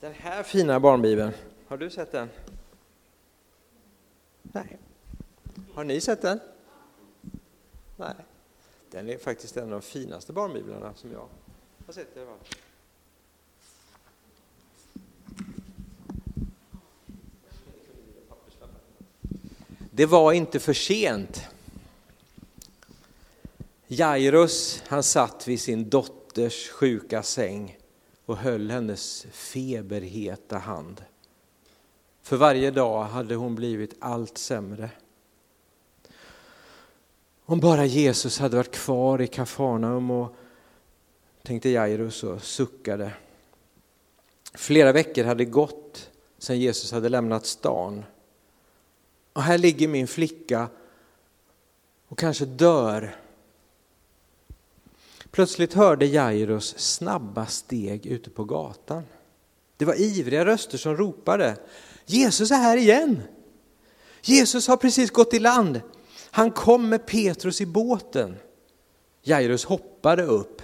Den här fina barnbibeln, har du sett den? Nej. Har ni sett den? Nej. Den är faktiskt en av de finaste barnbiblarna som jag har sett alla fall. Det var inte för sent. Jairus, han satt vid sin dotters sjuka säng och höll hennes feberheta hand. För varje dag hade hon blivit allt sämre. Om bara Jesus hade varit kvar i Kafarnaum och tänkte Jairus och suckade. Flera veckor hade gått sedan Jesus hade lämnat stan. Och här ligger min flicka och kanske dör. Plötsligt hörde Jairus snabba steg ute på gatan. Det var ivriga röster som ropade Jesus är här igen! Jesus har precis gått i land. Han kom med Petrus i båten. Jairus hoppade upp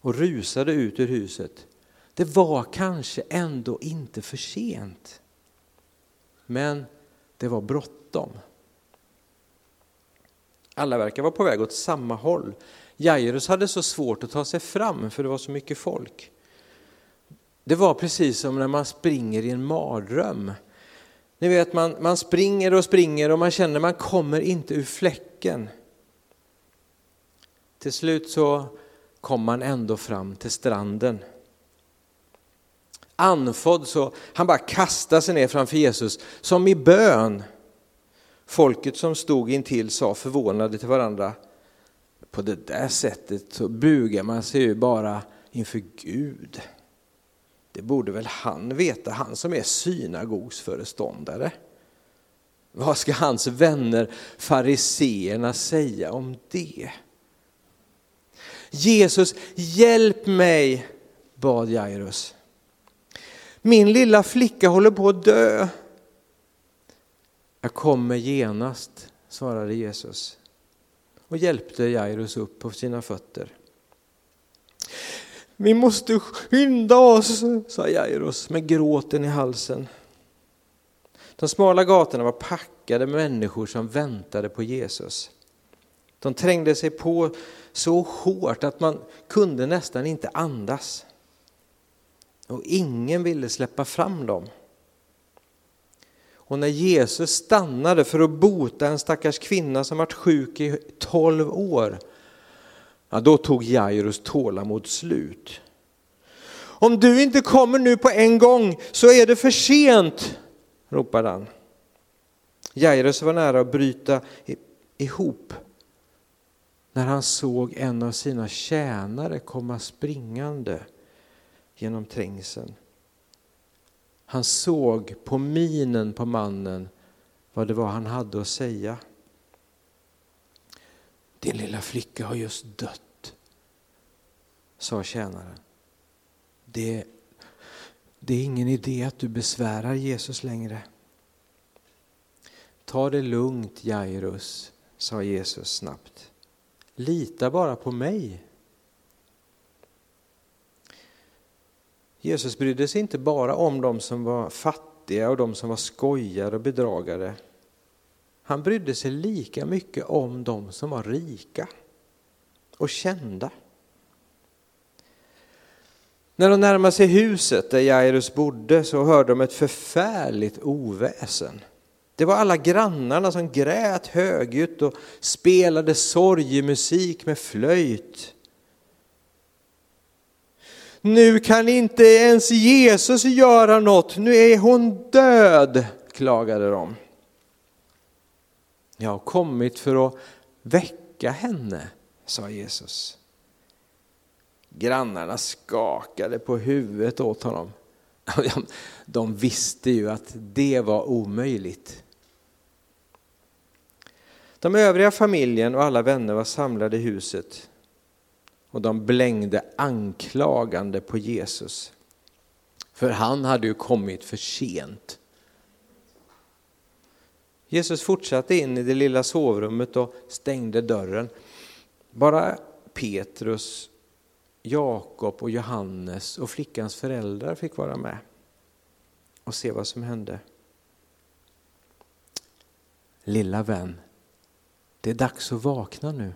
och rusade ut ur huset. Det var kanske ändå inte för sent. Men det var bråttom. Alla verkar vara på väg åt samma håll. Jairus hade så svårt att ta sig fram för det var så mycket folk. Det var precis som när man springer i en mardröm. Ni vet, man, man springer och springer och man känner att man kommer inte ur fläcken. Till slut så kom man ändå fram till stranden. Anfodd så han bara kastade sig ner framför Jesus som i bön. Folket som stod intill sa förvånade till varandra, på det där sättet så bugar man sig ju bara inför Gud. Det borde väl han veta, han som är synagogsföreståndare. Vad ska hans vänner fariseerna säga om det? Jesus, hjälp mig, bad Jairus. Min lilla flicka håller på att dö. Jag kommer genast, svarade Jesus och hjälpte Jairus upp på sina fötter. Vi måste skynda oss, sa Jairus med gråten i halsen. De smala gatorna var packade med människor som väntade på Jesus. De trängde sig på så hårt att man kunde nästan inte andas. Och ingen ville släppa fram dem. Och när Jesus stannade för att bota en stackars kvinna som varit sjuk i tolv år, ja, då tog Jairus tålamod slut. Om du inte kommer nu på en gång så är det för sent, ropade han. Jairus var nära att bryta ihop när han såg en av sina tjänare komma springande genom trängseln. Han såg på minen på mannen vad det var han hade att säga. Din lilla flicka har just dött, sa tjänaren. Det, det är ingen idé att du besvärar Jesus längre. Ta det lugnt Jairus, sa Jesus snabbt. Lita bara på mig. Jesus brydde sig inte bara om de som var fattiga och de som var skojare och bedragare. Han brydde sig lika mycket om de som var rika och kända. När de närmade sig huset där Jairus bodde så hörde de ett förfärligt oväsen. Det var alla grannarna som grät högljutt och spelade sorgemusik med flöjt. Nu kan inte ens Jesus göra något, nu är hon död, klagade de. Jag har kommit för att väcka henne, sa Jesus. Grannarna skakade på huvudet åt honom. De visste ju att det var omöjligt. De övriga familjen och alla vänner var samlade i huset och de blängde anklagande på Jesus. För han hade ju kommit för sent. Jesus fortsatte in i det lilla sovrummet och stängde dörren. Bara Petrus, Jakob och Johannes och flickans föräldrar fick vara med och se vad som hände. Lilla vän, det är dags att vakna nu,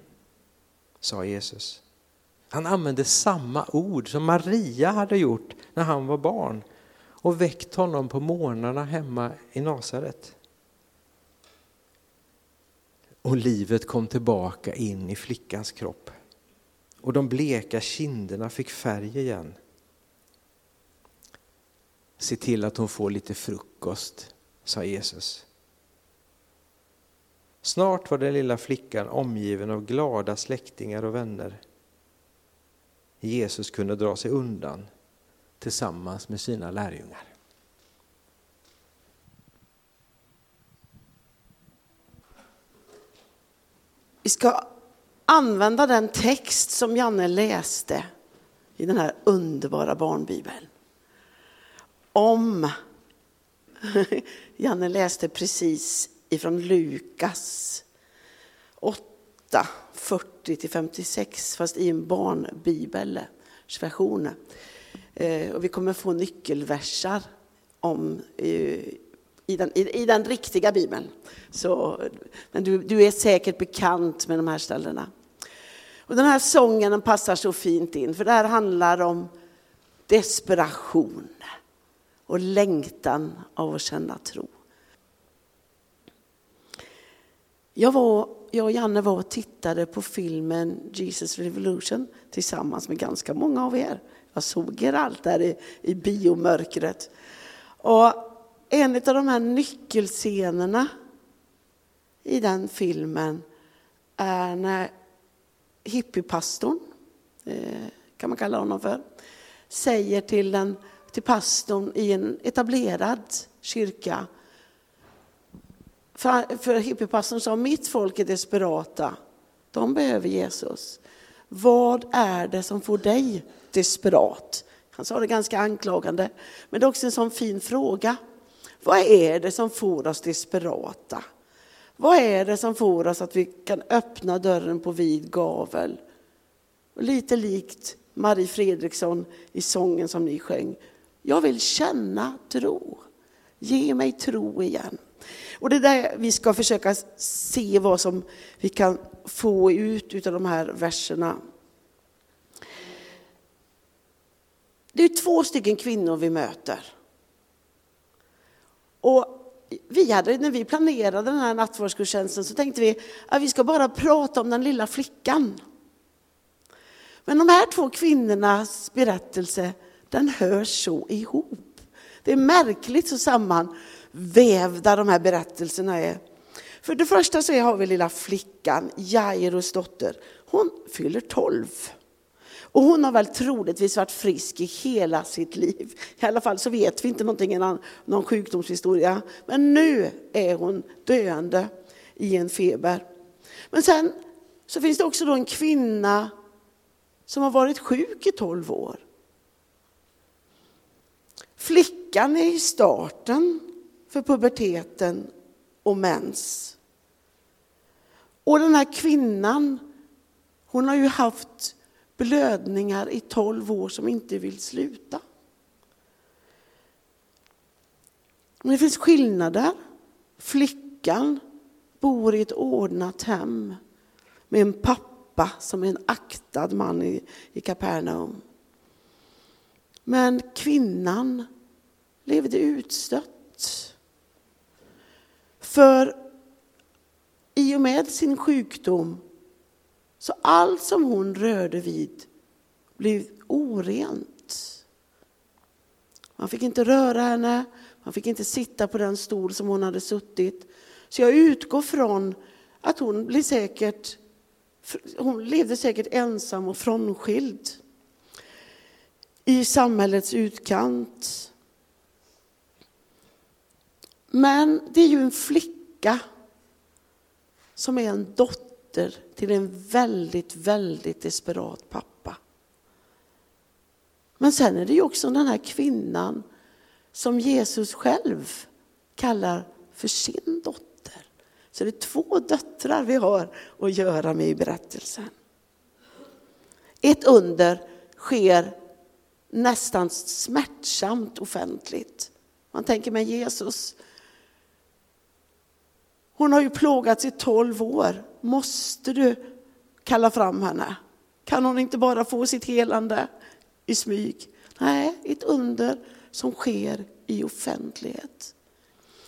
sa Jesus. Han använde samma ord som Maria hade gjort när han var barn och väckt honom på morgnarna hemma i Nasaret. Och livet kom tillbaka in i flickans kropp. Och de bleka kinderna fick färg igen. Se till att hon får lite frukost, sa Jesus. Snart var den lilla flickan omgiven av glada släktingar och vänner. Jesus kunde dra sig undan tillsammans med sina lärjungar. Vi ska använda den text som Janne läste i den här underbara barnbibeln. Om, Janne läste precis ifrån Lukas 8, 40-56, fast i en barnbibelversion. Eh, och vi kommer få nyckelversar om, eh, i, den, i, i den riktiga bibeln. Så, men du, du är säkert bekant med de här ställena. Och den här sången den passar så fint in, för det här handlar om desperation och längtan av att känna tro. Jag, var, jag och Janne var och tittade på filmen Jesus Revolution tillsammans med ganska många av er. Jag såg er allt där i, i biomörkret. Och en av de här nyckelscenerna i den filmen är när hippiepastorn, eh, kan man kalla honom för, säger till, den, till pastorn i en etablerad kyrka för, för hippiepastorn sa, mitt folk är desperata. De behöver Jesus. Vad är det som får dig desperat? Han sa det ganska anklagande, men det är också en sån fin fråga. Vad är det som får oss desperata? Vad är det som får oss att vi kan öppna dörren på vid gavel? lite likt Marie Fredriksson i sången som ni sjöng. Jag vill känna tro. Ge mig tro igen. Och det är där vi ska försöka se vad som vi kan få ut av de här verserna. Det är två stycken kvinnor vi möter. Och vi hade, när vi planerade den här nattvardsgudstjänsten så tänkte vi att vi ska bara prata om den lilla flickan. Men de här två kvinnornas berättelse, den hör så ihop. Det är märkligt så samman vävda de här berättelserna är. För det första så har vi lilla flickan, Jairus dotter. Hon fyller 12. Och hon har väl troligtvis varit frisk i hela sitt liv. I alla fall så vet vi inte någonting, någon sjukdomshistoria. Men nu är hon döende i en feber. Men sen så finns det också då en kvinna som har varit sjuk i 12 år. Flickan är i starten för puberteten och mens. Och den här kvinnan, hon har ju haft blödningar i tolv år som inte vill sluta. Men det finns skillnader. Flickan bor i ett ordnat hem med en pappa som är en aktad man i, i Kapernaum. Men kvinnan levde utstött. För i och med sin sjukdom så allt som hon rörde vid blev orent. Man fick inte röra henne, man fick inte sitta på den stol som hon hade suttit. Så jag utgår från att hon blev säkert, hon levde säkert ensam och frånskild i samhällets utkant. Men det är ju en flicka som är en dotter till en väldigt, väldigt desperat pappa. Men sen är det ju också den här kvinnan som Jesus själv kallar för sin dotter. Så det är två döttrar vi har att göra med i berättelsen. Ett under sker nästan smärtsamt offentligt. Man tänker med Jesus, hon har ju plågats i tolv år. Måste du kalla fram henne? Kan hon inte bara få sitt helande i smyg? Nej, ett under som sker i offentlighet.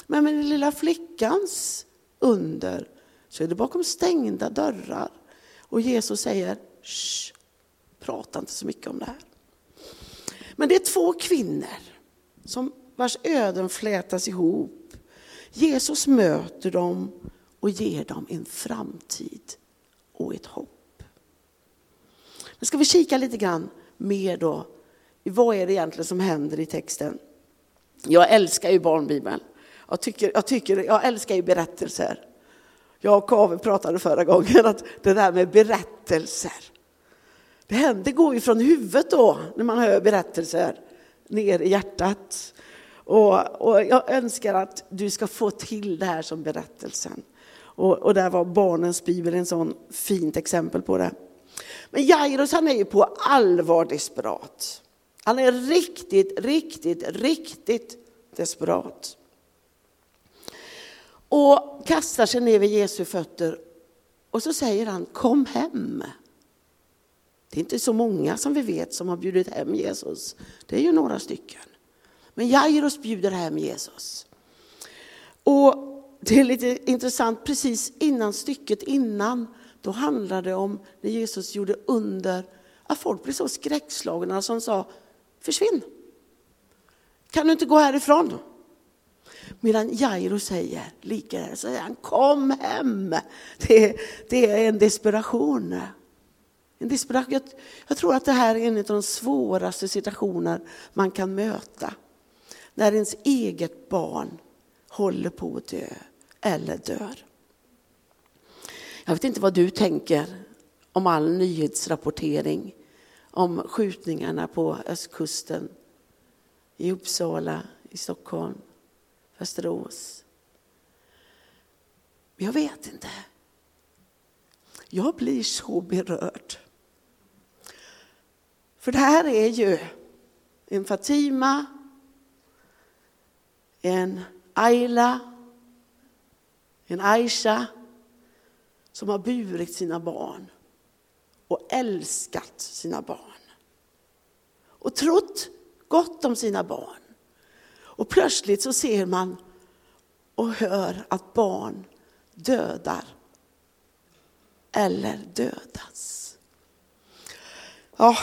Men med den lilla flickans under så är det bakom stängda dörrar. Och Jesus säger, Shh, prata inte så mycket om det här. Men det är två kvinnor som vars öden flätas ihop. Jesus möter dem och ger dem en framtid och ett hopp. Nu ska vi kika lite grann mer då vad är det egentligen som händer i texten. Jag älskar ju barnbibeln. Jag, tycker, jag, tycker, jag älskar ju berättelser. Jag och Kave pratade förra gången att det där med berättelser. Det, händer, det går ju från huvudet då när man hör berättelser ner i hjärtat. Och, och, jag önskar att du ska få till det här som berättelsen. Och, och där var barnens bibel en sån fint exempel på det. Men Jairus han är ju på allvar desperat. Han är riktigt, riktigt, riktigt desperat. Och kastar sig ner vid Jesu fötter och så säger han kom hem. Det är inte så många som vi vet som har bjudit hem Jesus. Det är ju några stycken. Men Jairus bjuder hem Jesus. Och det är lite intressant, precis innan stycket innan, då handlade det om när Jesus gjorde under, att folk blev så skräckslagna som sa, försvinn. Kan du inte gå härifrån? Medan Jairo säger, likadant, säger han, kom hem. Det, det är en desperation. En desperation. Jag, jag tror att det här är en av de svåraste situationer man kan möta. När ens eget barn håller på att dö eller dör. Jag vet inte vad du tänker om all nyhetsrapportering om skjutningarna på östkusten, i Uppsala, i Stockholm, Västerås. Jag vet inte. Jag blir så berörd. För det här är ju en Fatima, en Ayla, en Aisha som har burit sina barn och älskat sina barn. Och trott gott om sina barn. Och plötsligt så ser man och hör att barn dödar eller dödas. Ja,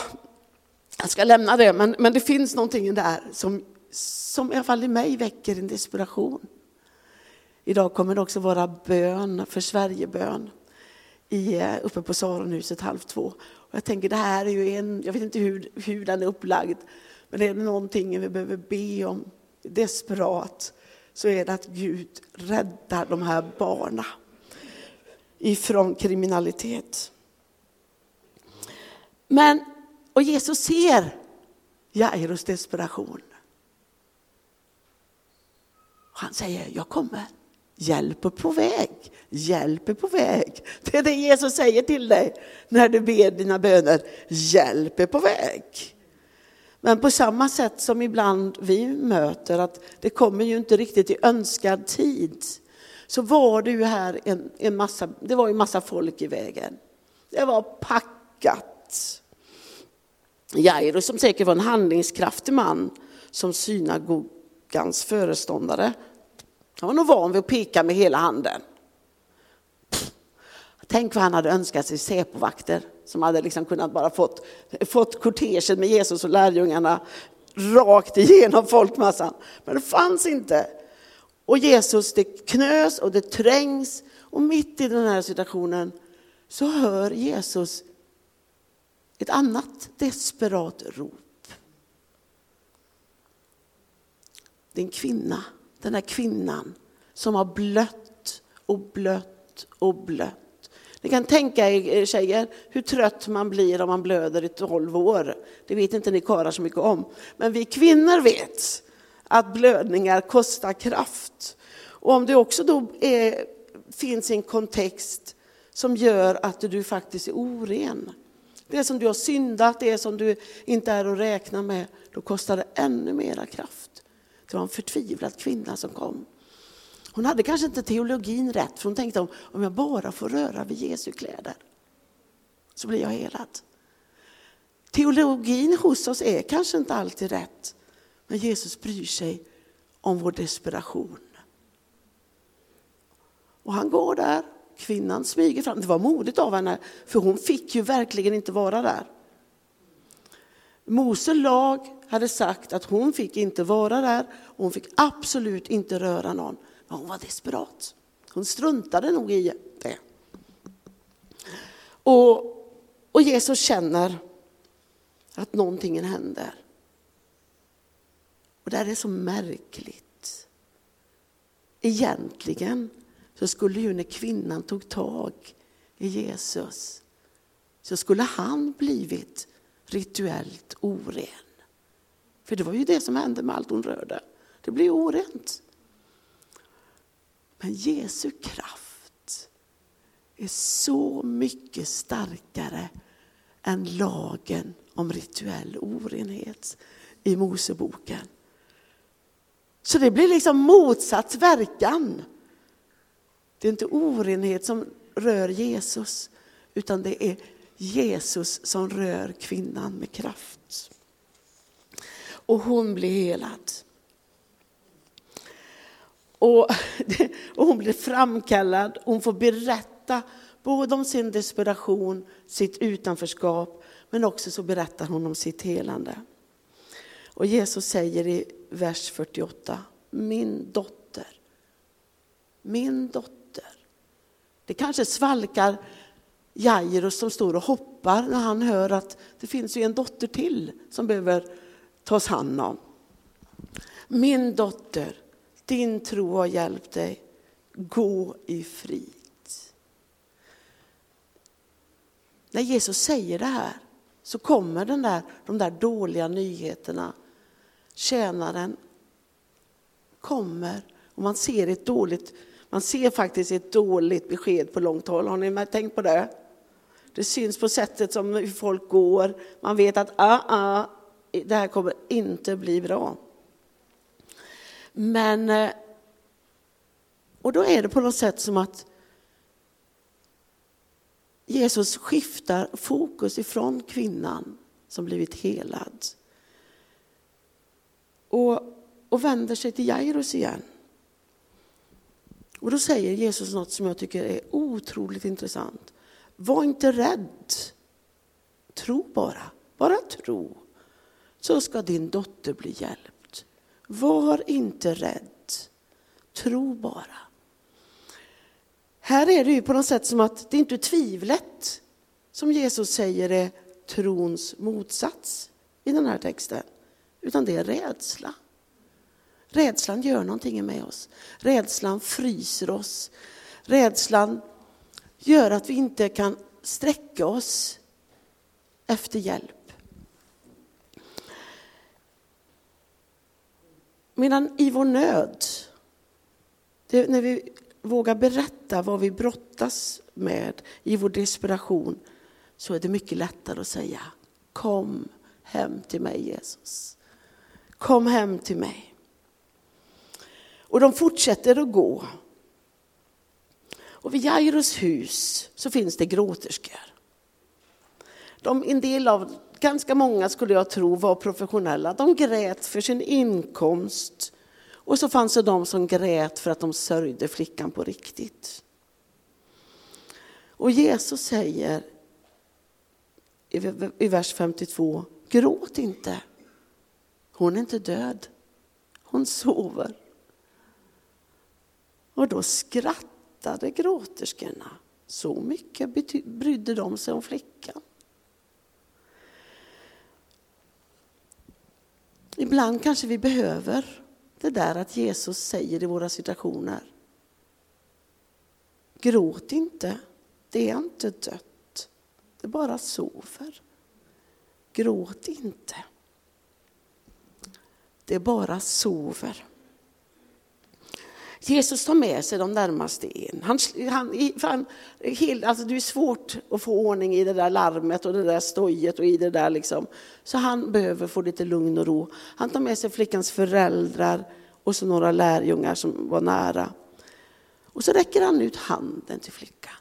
jag ska lämna det, men, men det finns någonting där som, som i alla fall i mig väcker en desperation. Idag kommer det också vara bön för Sverigebön i, eh, uppe på Saronhuset halv två. Och jag tänker det här är ju en, jag vet inte hur, hur den är upplagd, men är det någonting vi behöver be om desperat så är det att Gud räddar de här barnen ifrån kriminalitet. Men, och Jesus ser Jairus desperation. Han säger, jag kommer. Hjälp är på väg. Hjälp är på väg. Det är det Jesus säger till dig när du ber dina böner. Hjälp är på väg. Men på samma sätt som ibland vi möter att det kommer ju inte riktigt i önskad tid. Så var det ju här en, en massa, det var ju massa folk i vägen. Det var packat. Jairus som säkert var en handlingskraftig man som synagogans föreståndare han var nog van vid att peka med hela handen. Tänk vad han hade önskat sig Säpovakter som hade liksom kunnat bara fått, fått kortegen med Jesus och lärjungarna rakt igenom folkmassan. Men det fanns inte. Och Jesus, det knös och det trängs och mitt i den här situationen så hör Jesus ett annat desperat rop. Det är en kvinna den här kvinnan som har blött och blött och blött. Ni kan tänka er eh, tjejer hur trött man blir om man blöder i 12 år. Det vet inte ni karlar så mycket om. Men vi kvinnor vet att blödningar kostar kraft. Och om det också då är, finns en kontext som gör att du faktiskt är oren, det som du har syndat, det som du inte är att räkna med, då kostar det ännu mera kraft. Det var en förtvivlad kvinna som kom. Hon hade kanske inte teologin rätt, för hon tänkte om, om jag bara får röra vid Jesu kläder så blir jag helad. Teologin hos oss är kanske inte alltid rätt, men Jesus bryr sig om vår desperation. Och han går där, kvinnan smyger fram. Det var modigt av henne, för hon fick ju verkligen inte vara där. Mose lag hade sagt att hon fick inte vara där och hon fick absolut inte röra någon. Men hon var desperat. Hon struntade nog i det. Och, och Jesus känner att någonting händer. Och det här är så märkligt. Egentligen så skulle ju när kvinnan tog tag i Jesus så skulle han blivit rituellt oren. För det var ju det som hände med allt hon rörde. Det blev orent. Men Jesu kraft är så mycket starkare än lagen om rituell orenhet i Moseboken. Så det blir liksom motsatt verkan. Det är inte orenhet som rör Jesus, utan det är Jesus som rör kvinnan med kraft. Och hon blir helad. Och, och hon blir framkallad, hon får berätta både om sin desperation, sitt utanförskap, men också så berättar hon om sitt helande. Och Jesus säger i vers 48, min dotter, min dotter. Det kanske svalkar Jairus som står och hoppar när han hör att det finns ju en dotter till som behöver tas hand om. Min dotter, din tro har hjälpt dig. Gå i frid. När Jesus säger det här så kommer den där, de där dåliga nyheterna. Tjänaren kommer och man ser ett dåligt, man ser faktiskt ett dåligt besked på långt håll. Har ni tänkt på det? Det syns på sättet som folk går. Man vet att ah, ah, det här kommer inte bli bra. Men, eh, och då är det på något sätt som att Jesus skiftar fokus ifrån kvinnan som blivit helad och, och vänder sig till Jairus igen. Och då säger Jesus något som jag tycker är otroligt intressant. Var inte rädd. Tro bara. Bara tro. Så ska din dotter bli hjälpt. Var inte rädd. Tro bara. Här är det ju på något sätt som att det inte är tvivlet som Jesus säger är trons motsats i den här texten, utan det är rädsla. Rädslan gör någonting med oss. Rädslan fryser oss. Rädslan gör att vi inte kan sträcka oss efter hjälp. Medan i vår nöd, när vi vågar berätta vad vi brottas med i vår desperation, så är det mycket lättare att säga Kom hem till mig Jesus. Kom hem till mig. Och de fortsätter att gå. Och vid Jairus hus så finns det gråterskor. De, en del av, ganska många skulle jag tro var professionella. De grät för sin inkomst. Och så fanns det de som grät för att de sörjde flickan på riktigt. Och Jesus säger i vers 52, gråt inte. Hon är inte död, hon sover. Och då skrattade gråterskorna. Så mycket brydde de sig om flickan. Ibland kanske vi behöver det där att Jesus säger i våra situationer. Gråt inte, det är inte dött. Det bara sover. Gråt inte. Det bara sover. Jesus tar med sig de närmaste in. Han, han, han, helt, alltså det är svårt att få ordning i det där larmet och det där stojet och i det där liksom. Så han behöver få lite lugn och ro. Han tar med sig flickans föräldrar och så några lärjungar som var nära. Och så räcker han ut handen till flickan.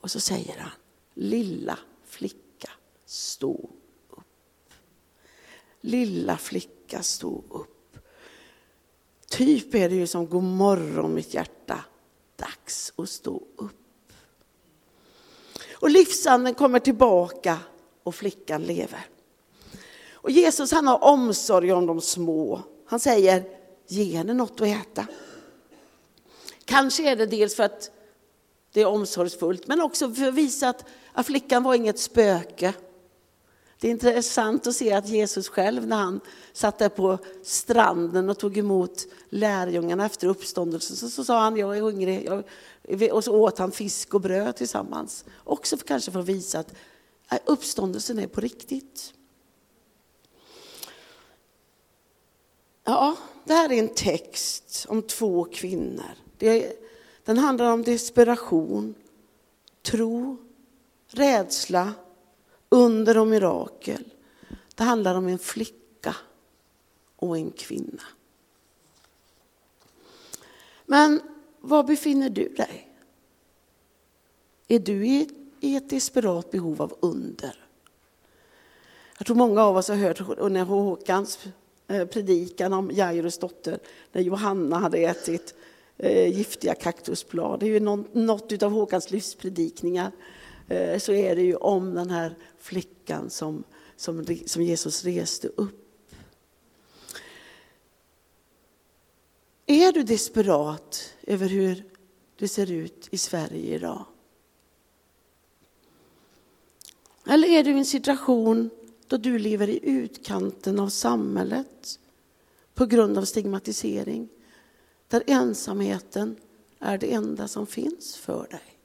Och så säger han, lilla flicka, stå upp. Lilla flicka, stå upp. Typ är det ju som god morgon mitt hjärta, dags att stå upp. Och livsanden kommer tillbaka och flickan lever. Och Jesus han har omsorg om de små. Han säger, ge henne något att äta. Kanske är det dels för att det är omsorgsfullt, men också för att visa att, att flickan var inget spöke. Det är intressant att se att Jesus själv när han satt där på stranden och tog emot lärjungarna efter uppståndelsen så, så sa han jag är hungrig jag, och så åt han fisk och bröd tillsammans. Också för, kanske för att visa att uppståndelsen är på riktigt. Ja, det här är en text om två kvinnor. Är, den handlar om desperation, tro, rädsla, under och mirakel. Det handlar om en flicka och en kvinna. Men var befinner du dig? Är du i ett desperat behov av under? Jag tror många av oss har hört under Håkans eh, predikan om Jairus dotter, när Johanna hade ätit eh, giftiga kaktusblad. Det är ju något av Håkans livspredikningar. Eh, så är det ju om den här flickan som, som, som Jesus reste upp. Är du desperat över hur det ser ut i Sverige idag? Eller är du i en situation då du lever i utkanten av samhället på grund av stigmatisering. Där ensamheten är det enda som finns för dig.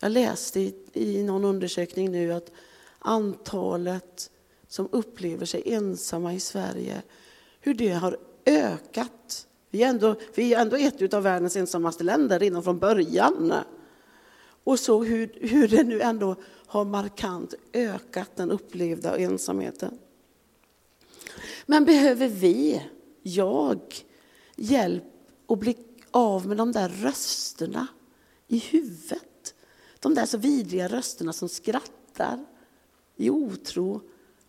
Jag läste i, i någon undersökning nu att antalet som upplever sig ensamma i Sverige, hur det har ökat. Vi är ändå, vi är ändå ett av världens ensammaste länder redan från början. Och så hur, hur det nu ändå har markant ökat den upplevda ensamheten. Men behöver vi, jag, hjälp att bli av med de där rösterna i huvudet? De där så vidriga rösterna som skrattar i otro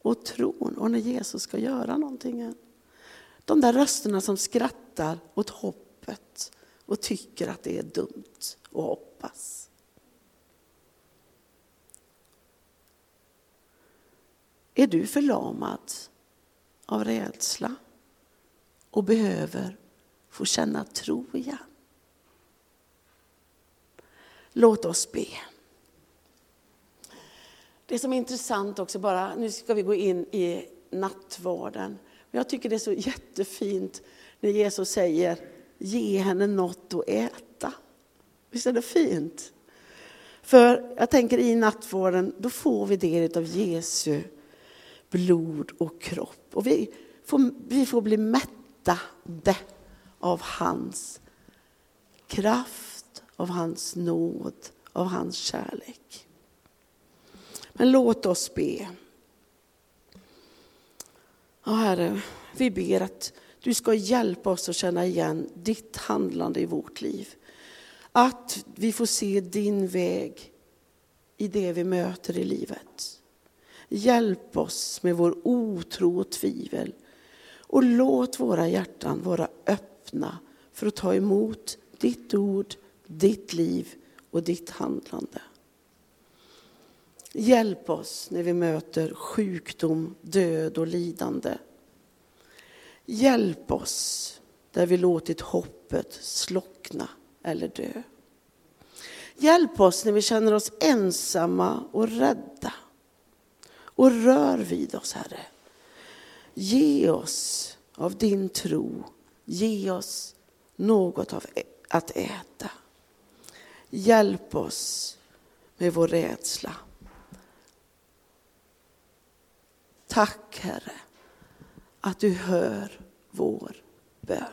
och tron och när Jesus ska göra någonting. De där rösterna som skrattar åt hoppet och tycker att det är dumt att hoppas. Är du förlamad av rädsla och behöver få känna tro igen? Låt oss be. Det som är intressant också, bara, nu ska vi gå in i nattvarden. Jag tycker det är så jättefint när Jesus säger ge henne något att äta. Visst är det fint? För jag tänker i nattvarden, då får vi del av Jesu blod och kropp. Och vi får, vi får bli mättade av hans kraft, av hans nåd, av hans kärlek. Men låt oss be. Ja, Herre, vi ber att du ska hjälpa oss att känna igen ditt handlande i vårt liv. Att vi får se din väg i det vi möter i livet. Hjälp oss med vår otro och tvivel. Och låt våra hjärtan vara öppna för att ta emot ditt ord, ditt liv och ditt handlande. Hjälp oss när vi möter sjukdom, död och lidande. Hjälp oss där vi låtit hoppet slockna eller dö. Hjälp oss när vi känner oss ensamma och rädda och rör vid oss, Herre. Ge oss av din tro, ge oss något av att äta. Hjälp oss med vår rädsla. Tack Herre att du hör vår bön.